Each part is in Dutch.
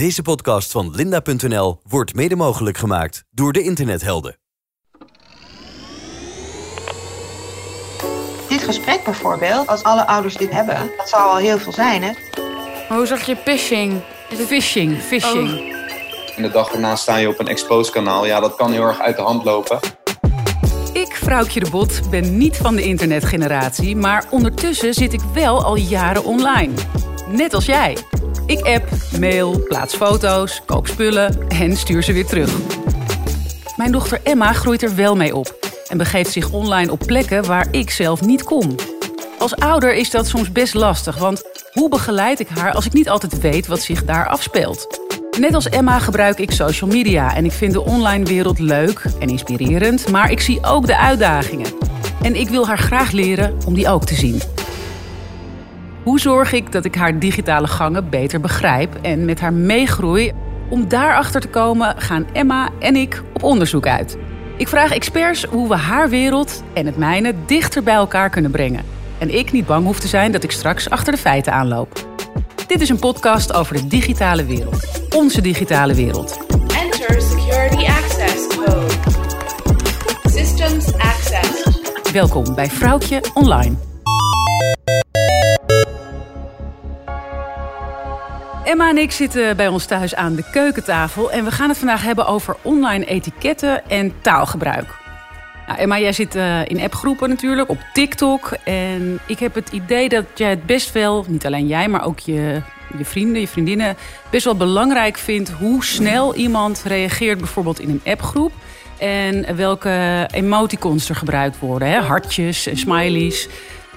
Deze podcast van linda.nl wordt mede mogelijk gemaakt door de internethelden. Dit gesprek bijvoorbeeld, als alle ouders dit hebben, dat zou al heel veel zijn, hè? Maar hoe zag je phishing? Phishing, phishing. En de dag erna sta je op een exposed kanaal. Ja, dat kan heel erg uit de hand lopen. Ik, Vrouwtje de Bot, ben niet van de internetgeneratie, maar ondertussen zit ik wel al jaren online. Net als jij. Ik app, mail, plaats foto's, koop spullen en stuur ze weer terug. Mijn dochter Emma groeit er wel mee op en begeeft zich online op plekken waar ik zelf niet kom. Als ouder is dat soms best lastig, want hoe begeleid ik haar als ik niet altijd weet wat zich daar afspeelt? Net als Emma gebruik ik social media en ik vind de online wereld leuk en inspirerend, maar ik zie ook de uitdagingen. En ik wil haar graag leren om die ook te zien. Hoe zorg ik dat ik haar digitale gangen beter begrijp en met haar meegroei? Om daarachter te komen gaan Emma en ik op onderzoek uit. Ik vraag experts hoe we haar wereld en het mijne dichter bij elkaar kunnen brengen. En ik niet bang hoef te zijn dat ik straks achter de feiten aanloop. Dit is een podcast over de digitale wereld. Onze digitale wereld. Enter security access code. Systems accessed. Welkom bij Vrouwtje Online. Emma en ik zitten bij ons thuis aan de keukentafel en we gaan het vandaag hebben over online etiketten en taalgebruik. Nou, Emma, jij zit uh, in appgroepen natuurlijk, op TikTok. En ik heb het idee dat jij het best wel, niet alleen jij, maar ook je, je vrienden, je vriendinnen, best wel belangrijk vindt hoe snel iemand reageert, bijvoorbeeld in een appgroep. En welke emoticons er gebruikt worden. Hè? Hartjes en smileys.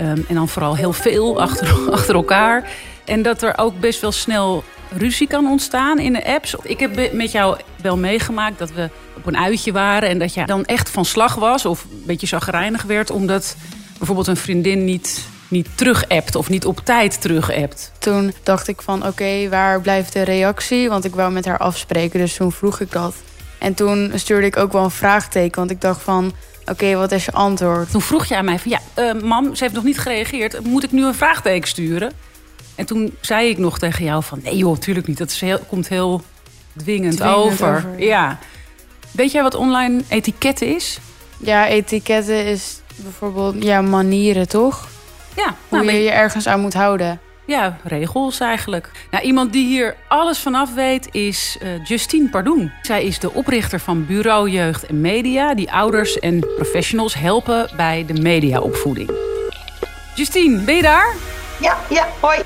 Um, en dan vooral heel veel achter, achter elkaar. En dat er ook best wel snel ruzie kan ontstaan in de apps. Ik heb met jou wel meegemaakt dat we op een uitje waren... en dat je dan echt van slag was of een beetje zagrijnig werd... omdat bijvoorbeeld een vriendin niet, niet terug appt of niet op tijd terug appt. Toen dacht ik van oké, waar blijft de reactie? Want ik wou met haar afspreken, dus toen vroeg ik dat. En toen stuurde ik ook wel een vraagteken, want ik dacht van... Oké, wat is je antwoord? Toen vroeg je aan mij van ja, uh, mam, ze heeft nog niet gereageerd. Moet ik nu een vraagteken sturen? En toen zei ik nog tegen jou van... nee joh, natuurlijk niet. Dat is heel, komt heel dwingend, Dwingend over. over, ja. Weet jij wat online etiketten is? Ja, etiketten is bijvoorbeeld ja, manieren, toch? Ja, Hoe nou, je je ergens aan moet houden. ja, regels eigenlijk. Nou, iemand die hier alles vanaf weet is eh, Justine Pardoen. Zij is de oprichter van Bureau Jeugd en Media... die ouders en professionals helpen bij de mediaopvoeding. Justine, ben je daar? Ja, ja, hoi.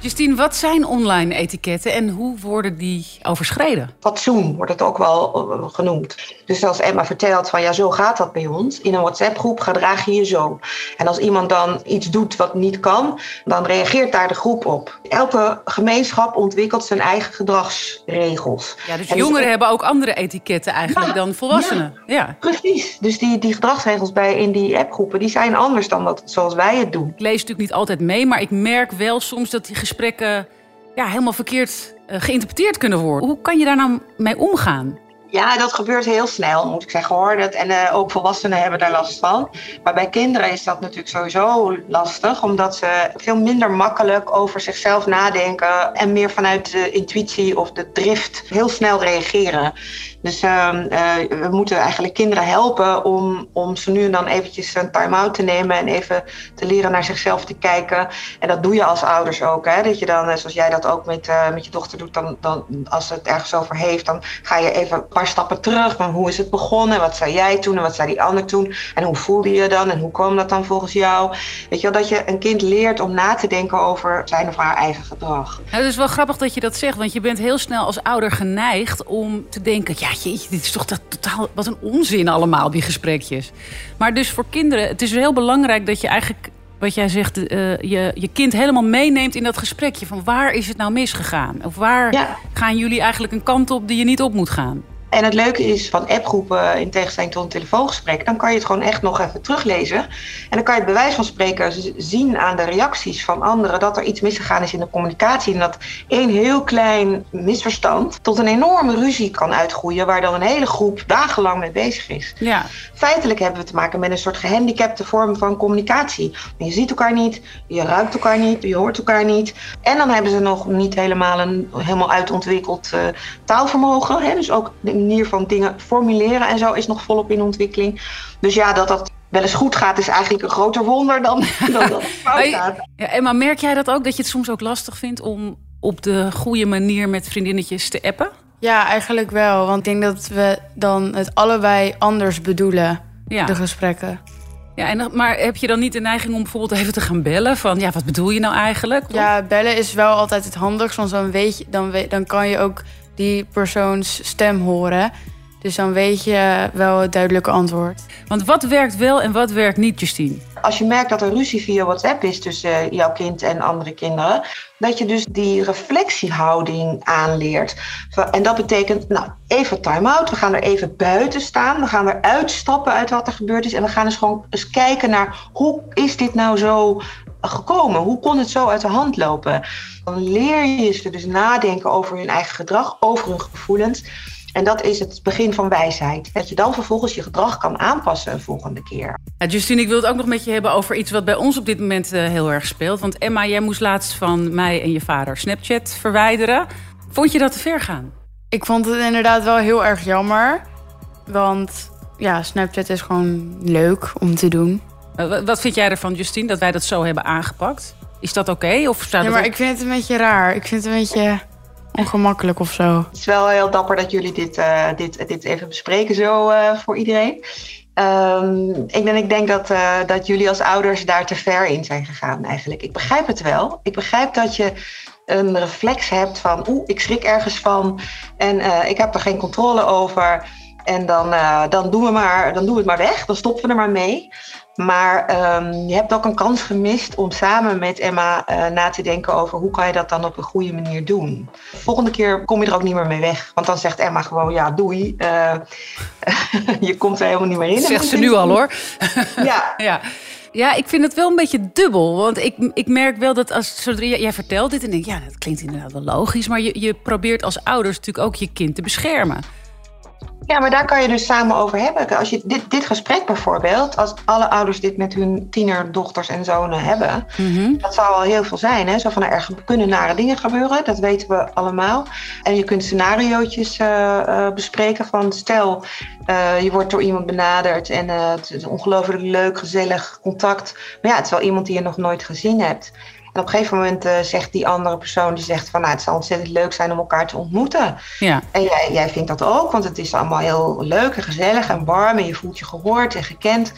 Justine, wat zijn online etiketten en hoe worden die overschreden? Fatsoen wordt het ook wel eh, genoemd. Dus als Emma vertelt van ja, zo gaat dat bij ons. In een WhatsApp-groep gedraag je je zo. En als iemand dan iets doet wat niet kan, dan reageert daar de groep op. Elke gemeenschap ontwikkelt zijn eigen gedragsregels. Ja, dus En jongeren hebben ook andere etiketten eigenlijk Ja, dan volwassenen. Ja. Precies. Dus die, die gedragsregels bij in die appgroepen, die zijn anders dan dat, zoals wij het doen. Ik lees natuurlijk niet altijd mee, maar ik merk wel soms dat die gesprekken ja, helemaal verkeerd eh, geïnterpreteerd kunnen worden. Hoe kan je daar nou mee omgaan? Ja, dat gebeurt heel snel, moet ik zeggen hoor. En eh, ook volwassenen hebben daar last van. Maar bij kinderen is dat natuurlijk sowieso lastig, omdat ze veel minder makkelijk over zichzelf nadenken en meer vanuit de intuïtie of de drift heel snel reageren. Dus ehm, eh, we moeten eigenlijk kinderen helpen om, om ze nu en dan eventjes een time-out te nemen en even te leren naar zichzelf te kijken. En dat doe je als ouders ook. Hè? Dat je dan, eh, zoals jij dat ook met, eh, met je dochter doet, dan, dan, als het ergens over heeft, dan ga je even een paar stappen terug. Maar hoe is het begonnen? Wat zei jij toen en wat zei die ander toen? En hoe voelde je dan en hoe kwam dat dan volgens jou? Weet je wel, dat je een kind leert om na te denken over zijn of haar eigen gedrag. Nou, het is wel grappig dat je dat zegt, want je bent heel snel als ouder geneigd om te denken: ja, jeetje, dit is toch dat totaal wat een onzin allemaal, die gesprekjes. Maar dus voor kinderen, het is heel belangrijk dat je eigenlijk, wat jij zegt, eh, je, je kind helemaal meeneemt in dat gesprekje. Van waar is het nou misgegaan? Of waar Ja. gaan jullie eigenlijk een kant op die je niet op moet gaan? En het leuke is van appgroepen, in tegenstelling tot een telefoongesprek, dan kan je het gewoon echt nog even teruglezen. En dan kan je het bewijs van spreken zien aan de reacties van anderen dat er iets misgegaan is in de communicatie. En dat één heel klein misverstand tot een enorme ruzie kan uitgroeien, waar dan een hele groep dagenlang mee bezig is. Ja. Feitelijk hebben we te maken met een soort gehandicapte vorm van communicatie. Je ziet elkaar niet, je ruikt elkaar niet, je hoort elkaar niet. En dan hebben ze nog niet helemaal een helemaal uitontwikkeld eh, taalvermogen. Hè? Dus ook de manier van dingen formuleren en zo is nog volop in ontwikkeling. Dus ja, dat dat wel eens goed gaat is eigenlijk een groter wonder dan, dan dat het fout gaat. Ja, Emma, merk jij dat ook? Dat je het soms ook lastig vindt om op de goede manier met vriendinnetjes te appen? Ja, eigenlijk wel. Want ik denk dat we dan het allebei anders bedoelen, Ja. de gesprekken. ja en, maar heb je dan niet de neiging om bijvoorbeeld even te gaan bellen? Van ja, wat bedoel je nou eigenlijk? Ja, bellen is wel altijd het handigst, want dan, weet je, dan, weet, dan kan je ook die persoons stem horen. Dus dan weet je wel het duidelijke antwoord. Want wat werkt wel en wat werkt niet, Justine? Als je merkt dat er ruzie via WhatsApp is tussen eh, jouw kind en andere kinderen, dat je dus die reflectiehouding aanleert. En dat betekent, nou, even time-out. We gaan er even buiten staan. We gaan er uitstappen uit wat er gebeurd is. En we gaan dus gewoon eens kijken naar hoe is dit nou zo gekomen? Hoe kon het zo uit de hand lopen? Dan leer je ze dus nadenken over hun eigen gedrag, over hun gevoelens. En dat is het begin van wijsheid. Dat je dan vervolgens je gedrag kan aanpassen een volgende keer. Ja, Justine, ik wil het ook nog met je hebben over iets wat bij ons op dit moment eh, heel erg speelt. Want Emma, jij moest laatst van mij en je vader Snapchat verwijderen. Vond je dat te ver gaan? Ik vond het inderdaad wel heel erg jammer. Want ja, Snapchat is gewoon leuk om te doen. Eh, wa- Wat vind jij ervan, Justine, dat wij dat zo hebben aangepakt? Is dat oké? Of staat Ja, maar ook- ik vind het een beetje raar. Ik vind het een beetje ongemakkelijk of zo. Het is wel heel dapper dat jullie dit, eh, dit, dit even bespreken zo eh, voor iedereen. Ehm, ik, ben, ik denk dat, eh, dat jullie als ouders daar te ver in zijn gegaan eigenlijk. Ik begrijp het wel. Ik begrijp dat je een reflex hebt van oeh, ik schrik ergens van en eh, ik heb er geen controle over. En dan, eh, dan, doen we maar, dan doen we het maar weg, dan stoppen we er maar mee. Maar ehm, je hebt ook een kans gemist om samen met Emma eh, na te denken over hoe kan je dat dan op een goede manier doen. Volgende keer kom je er ook niet meer mee weg. Want dan zegt Emma gewoon ja, doei. Eh, je komt er helemaal niet meer in. zegt ze nu al hoor. Ja, Ja. Ja, ik vind het wel een beetje dubbel. Want ik, ik merk wel dat als zodra jij, jij vertelt dit en denk ja, dat klinkt inderdaad wel logisch. Maar je, je probeert als ouders natuurlijk ook je kind te beschermen. Ja, maar daar kan je dus samen over hebben. Als je dit, dit gesprek bijvoorbeeld, als alle ouders dit met hun tienerdochters en zonen hebben, dat zou al heel veel zijn. Hè? Zo van, nou, er kunnen nare dingen gebeuren, dat weten we allemaal. En je kunt scenariootjes eh, eh, bespreken van, stel, eh, je wordt door iemand benaderd en het is een ongelooflijk leuk, gezellig contact. Maar ja, het is wel iemand die je nog nooit gezien hebt. En op een gegeven moment eh, zegt die andere persoon, die zegt van, nou, het zal ontzettend leuk zijn om elkaar te ontmoeten. Ja. En jij, jij vindt dat ook, want het is allemaal heel leuk en gezellig en warm en je voelt je gehoord en gekend.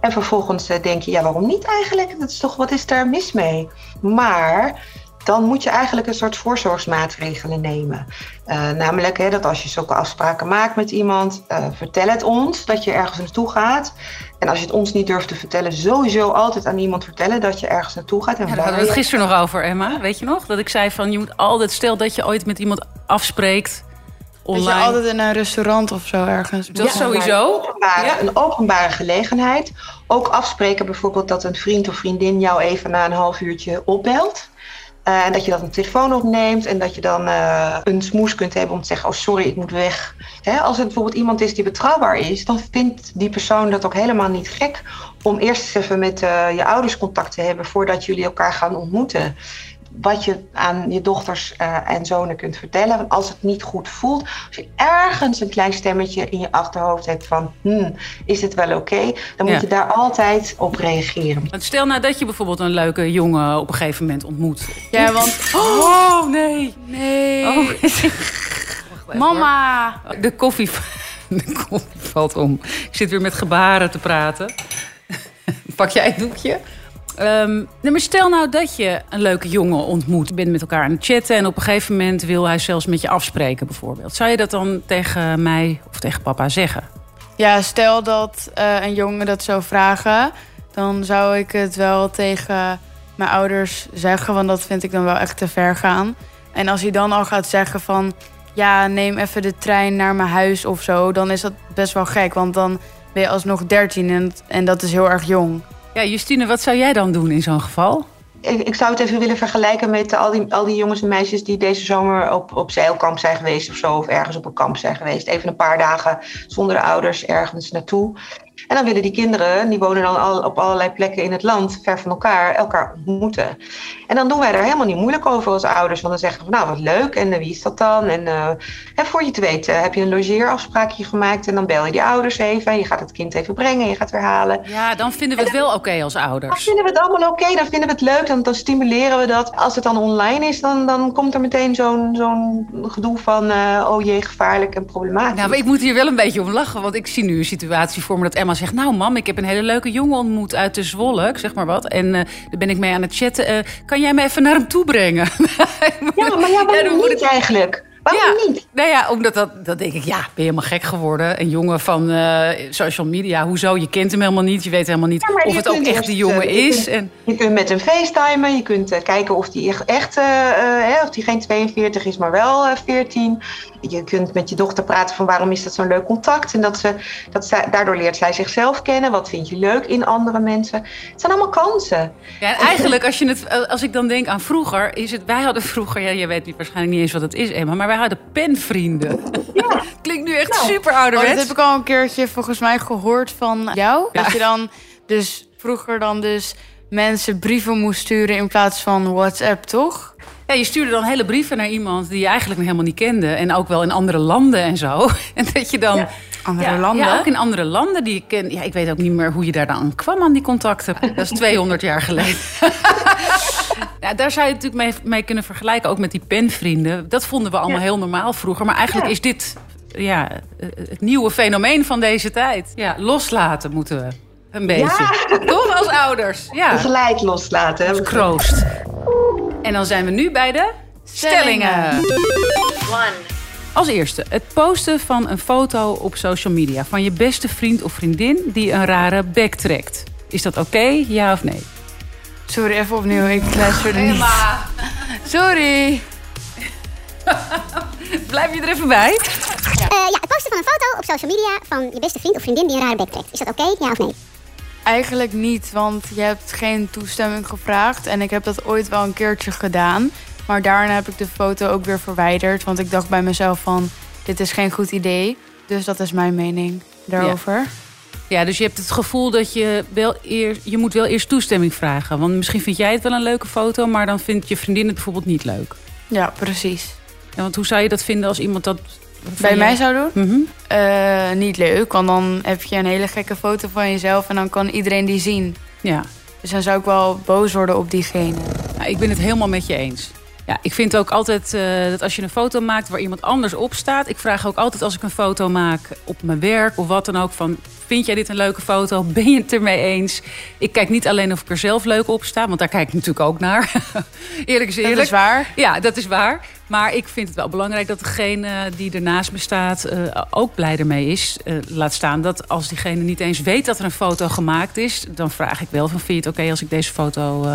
En vervolgens eh, denk je, ja, waarom niet eigenlijk? Dat is toch, wat is daar mis mee? Maar dan moet je eigenlijk een soort voorzorgsmaatregelen nemen. Eh, namelijk hè, dat als je zulke afspraken maakt met iemand, eh, vertel het ons dat je ergens naartoe gaat. En als je het ons niet durft te vertellen, sowieso altijd aan iemand vertellen dat je ergens naartoe gaat. En Ja, daar hadden we het gisteren nog over, Emma. Weet je nog? Dat ik zei van, je moet altijd, stel dat je ooit met iemand afspreekt Dat online. je altijd in een restaurant of zo ergens. Dat sowieso. openbare, Ja. Een openbare gelegenheid. Ook afspreken bijvoorbeeld dat een vriend of vriendin jou even na een half uurtje opbelt. Eh, En dat je dat een telefoon opneemt en dat je dan eh, een smoes kunt hebben om te zeggen: Oh, sorry, ik moet weg. Hè, als het bijvoorbeeld iemand is die betrouwbaar is, dan vindt die persoon dat ook helemaal niet gek om eerst even met eh, je ouders contact te hebben voordat jullie elkaar gaan ontmoeten. Wat je aan je dochters eh, en zonen kunt vertellen. Want als het niet goed voelt, als je ergens een klein stemmetje in je achterhoofd hebt van: hmm, is dit wel oké? Dan moet Ja. je daar altijd op reageren. Want stel nou dat je bijvoorbeeld een leuke jongen op een gegeven moment ontmoet. Ja, want... Oh, nee. Nee. Oh, Mama. De koffie, de koffie valt om. Ik zit weer met gebaren te praten. Pak jij het doekje? Ehm, stel nou dat je een leuke jongen ontmoet. Je bent met elkaar aan het chatten en op een gegeven moment wil hij zelfs met je afspreken bijvoorbeeld. Zou je dat dan tegen mij of tegen papa zeggen? Ja, stel dat eh, een jongen dat zou vragen... dan zou ik het wel tegen mijn ouders zeggen... want dat vind ik dan wel echt te ver gaan. En als hij dan al gaat zeggen van... ja, neem even de trein naar mijn huis of zo, dan is dat best wel gek. Want dan ben je alsnog 13 en, en dat is heel erg jong. Ja, Justine, wat zou jij dan doen in zo'n geval? Ik, ik zou het even willen vergelijken met al die, al die jongens en meisjes die deze zomer op, op zeilkamp zijn geweest of zo. Of ergens op een kamp zijn geweest. Even een paar dagen zonder ouders ergens naartoe. En dan willen die kinderen, die wonen dan al op allerlei plekken in het land, ver van elkaar, elkaar ontmoeten. En dan doen wij er helemaal niet moeilijk over als ouders. Want dan zeggen we, nou wat leuk, en wie is dat dan? En, uh, en voor je te weten heb je een logeerafspraakje gemaakt en dan bel je die ouders even. En je gaat het kind even brengen, je gaat weer halen. Ja, dan vinden we het wel oké als ouders. Dan vinden we het allemaal oké, dan vinden we het leuk, dan, dan stimuleren we dat. Als het dan online is, dan, dan komt er meteen zo'n zo'n gedoe van, uh, oh jee, gevaarlijk en problematisch. Nou, maar ik moet hier wel een beetje om lachen, want ik zie nu een situatie voor me dat Emma zegt, nou mam, ik heb een hele leuke jongen ontmoet uit de Zwolle, ik zeg maar wat. En uh, daar ben ik mee aan het chatten. Uh, kan jij me even naar hem toe brengen? ja, maar ja, waarom ja, niet eigenlijk? Waarom ja, niet? Nou ja, omdat dat, dat denk ik, ja, ben je helemaal gek geworden. Een jongen van uh, social media, hoezo? Je kent hem helemaal niet, je weet helemaal niet ja, of het ook echt de jongen je is. Kunt, en... Je kunt met hem facetimen, je kunt uh, kijken of die echt, echt uh, of die geen 42 is, maar wel 14. Je kunt met je dochter praten van waarom is dat zo'n leuk contact. En dat ze, dat ze, daardoor leert zij zichzelf kennen. Wat vind je leuk in andere mensen? Het zijn allemaal kansen. Ja, en eigenlijk, als, je het, als ik dan denk aan vroeger, is het, wij hadden vroeger, ja, je weet niet, waarschijnlijk niet eens wat het is, Emma, maar wij hadden penvrienden. Ja. Klinkt nu echt nou, super ouderwets. Oh, dat heb ik al een keertje volgens mij gehoord van jou. Ja. Dat je dan dus vroeger dan dus mensen brieven moest sturen in plaats van WhatsApp, toch? Ja, je stuurde dan hele brieven naar iemand die je eigenlijk nog helemaal niet kende. En ook wel in andere landen en zo. En dat je dan... Ja, andere ja, landen? Ja, ook in andere landen die je kent. Ja, ik weet ook niet meer hoe je daar dan kwam aan die contacten. Dat is 200 jaar geleden. ja, daar zou je natuurlijk mee, mee, kunnen vergelijken. Ook met die penvrienden. Dat vonden we allemaal heel normaal vroeger. Maar eigenlijk is dit ja, het nieuwe fenomeen van deze tijd. Ja, loslaten moeten we. Een beetje. Toch als ouders? Ja. Gelijk loslaten. Als kroost. En dan zijn we nu bij de stellingen. Als eerste, het posten van een foto op social media... van je beste vriend of vriendin die een rare bek trekt. Is dat oké, okay, ja of nee? Sorry, even opnieuw. Ik luisterde niet. Emma. Sorry. Blijf je er even bij? Ja. Uh, ja, het posten van een foto op social media... van je beste vriend of vriendin die een rare bek trekt. Is dat oké, okay, ja of nee? Eigenlijk niet, want je hebt geen toestemming gevraagd. En ik heb dat ooit wel een keertje gedaan. Maar daarna heb ik de foto ook weer verwijderd. Want ik dacht bij mezelf van, dit is geen goed idee. Dus dat is mijn mening daarover. Ja. Ja, dus je hebt het gevoel dat je wel eerst... je moet wel eerst toestemming vragen. Want misschien vind jij het wel een leuke foto... maar dan vindt je vriendin het bijvoorbeeld niet leuk. Ja, precies. Ja, want hoe zou je dat vinden als iemand dat bij mij zou doen? Mm -hmm. uh, niet leuk, want dan heb je een hele gekke foto van jezelf en dan kan iedereen die zien. Ja. Dus dan zou ik wel boos worden op diegene. Nou, ik ben het helemaal met je eens. Ja, ik vind ook altijd uh, dat als je een foto maakt waar iemand anders op staat. Ik vraag ook altijd als ik een foto maak op mijn werk of wat dan ook. Van, vind jij dit een leuke foto? Ben je het ermee eens? Ik kijk niet alleen of ik er zelf leuk op sta. Want daar kijk ik natuurlijk ook naar. eerlijk is eerlijk. Dat is waar. Ja, dat is waar. Maar ik vind het wel belangrijk dat degene die ernaast me staat uh, ook blij ermee is. Uh, laat staan dat als diegene niet eens weet dat er een foto gemaakt is... dan vraag ik wel van vind je het oké okay als ik deze foto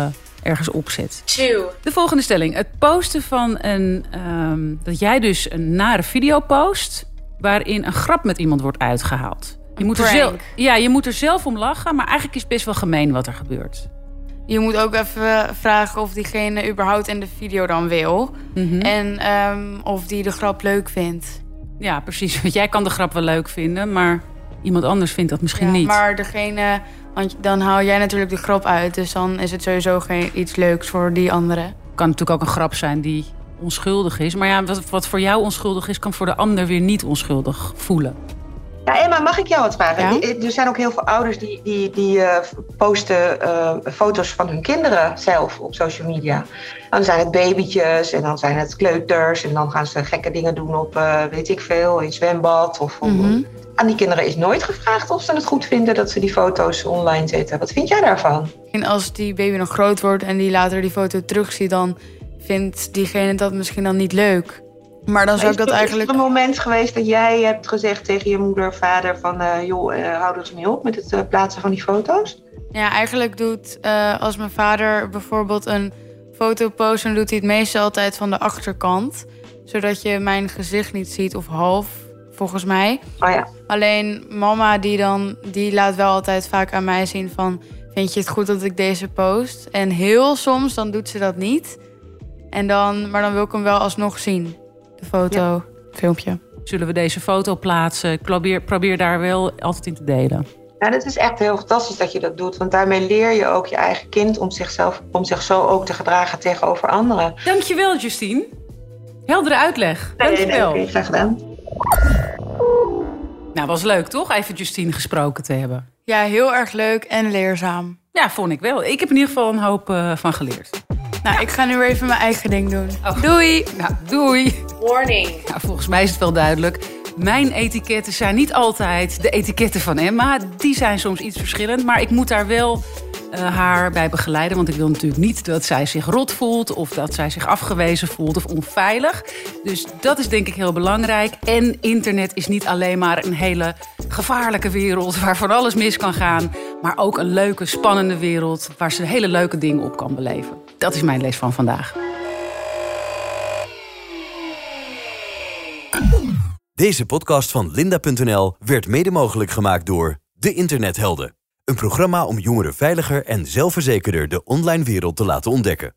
ergens opzet. Two. De volgende stelling. Het posten van een... Um, dat jij dus een nare video post... waarin een grap met iemand wordt uitgehaald. Je moet, er zelf, ja, je moet er zelf om lachen, maar eigenlijk is het best wel gemeen wat er gebeurt. Je moet ook even vragen of diegene überhaupt in de video dan wil. Mhm. Mm -hmm. En um, of die de grap leuk vindt. Ja, precies. Want jij kan de grap wel leuk vinden, maar iemand anders vindt dat misschien ja, niet. Maar degene, want dan haal jij natuurlijk de grap uit. Dus dan is het sowieso geen iets leuks voor die andere. Kan natuurlijk ook een grap zijn die onschuldig is. Maar ja, wat, wat voor jou onschuldig is, kan voor de ander weer niet onschuldig voelen. Emma, mag ik jou wat vragen? Ja? Er zijn ook heel veel ouders die, die, die uh, posten uh, foto's van hun kinderen zelf op social media. Dan zijn het babytjes en dan zijn het kleuters en dan gaan ze gekke dingen doen op, uh, weet ik veel, in zwembad. Of, mm -hmm. Aan die kinderen is nooit gevraagd of ze het goed vinden dat ze die foto's online zetten. Wat vind jij daarvan? En als die baby nog groot wordt en die later die foto terugziet, dan vindt diegene dat misschien dan niet leuk. Maar dan zou ik dat is eigenlijk. Is er een moment geweest dat jij hebt gezegd tegen je moeder of vader: van uh, joh, uh, hou er eens mee op met het uh, plaatsen van die foto's? Ja, eigenlijk doet als mijn vader bijvoorbeeld een foto post, dan doet hij het meestal altijd van de achterkant. zodat je mijn gezicht niet ziet of half, volgens mij. Oh ja. Alleen mama die dan, die laat wel altijd vaak aan mij zien van... vind je het goed dat ik deze post? En heel soms dan doet ze dat niet. En dan, maar dan wil ik hem wel alsnog zien. De foto, filmpje. Zullen we deze foto plaatsen? Ik probeer, probeer daar wel altijd in te delen. Ja, het is echt heel fantastisch dat je dat doet. Want daarmee leer je ook je eigen kind om, zichzelf, om zich zo ook te gedragen tegenover anderen. Dankjewel, Justine. Heldere uitleg. Nee, Dankjewel. nee, graag gedaan. Nou, was leuk toch? Even Justine gesproken te hebben. Ja, heel erg leuk en leerzaam. Ja, vond ik wel. Ik heb in ieder geval een hoop eh, van geleerd. Nou, ik ga nu weer even mijn eigen ding doen. Oh. Doei! Nou, doei. Warning. Nou, volgens mij is het wel duidelijk. Mijn etiketten zijn niet altijd de etiketten van Emma. Die zijn soms iets verschillend. Maar ik moet daar wel eh, haar bij begeleiden. Want ik wil natuurlijk niet dat zij zich rot voelt. Of dat zij zich afgewezen voelt of onveilig. Dus dat is denk ik heel belangrijk. En internet is niet alleen maar een hele gevaarlijke wereld. Waar van alles mis kan gaan. Maar ook een leuke, spannende wereld. Waar ze hele leuke dingen op kan beleven. Dat is mijn les van vandaag. Deze podcast van Linda.nl werd mede mogelijk gemaakt door De Internethelden. Een programma om jongeren veiliger en zelfverzekerder de online wereld te laten ontdekken.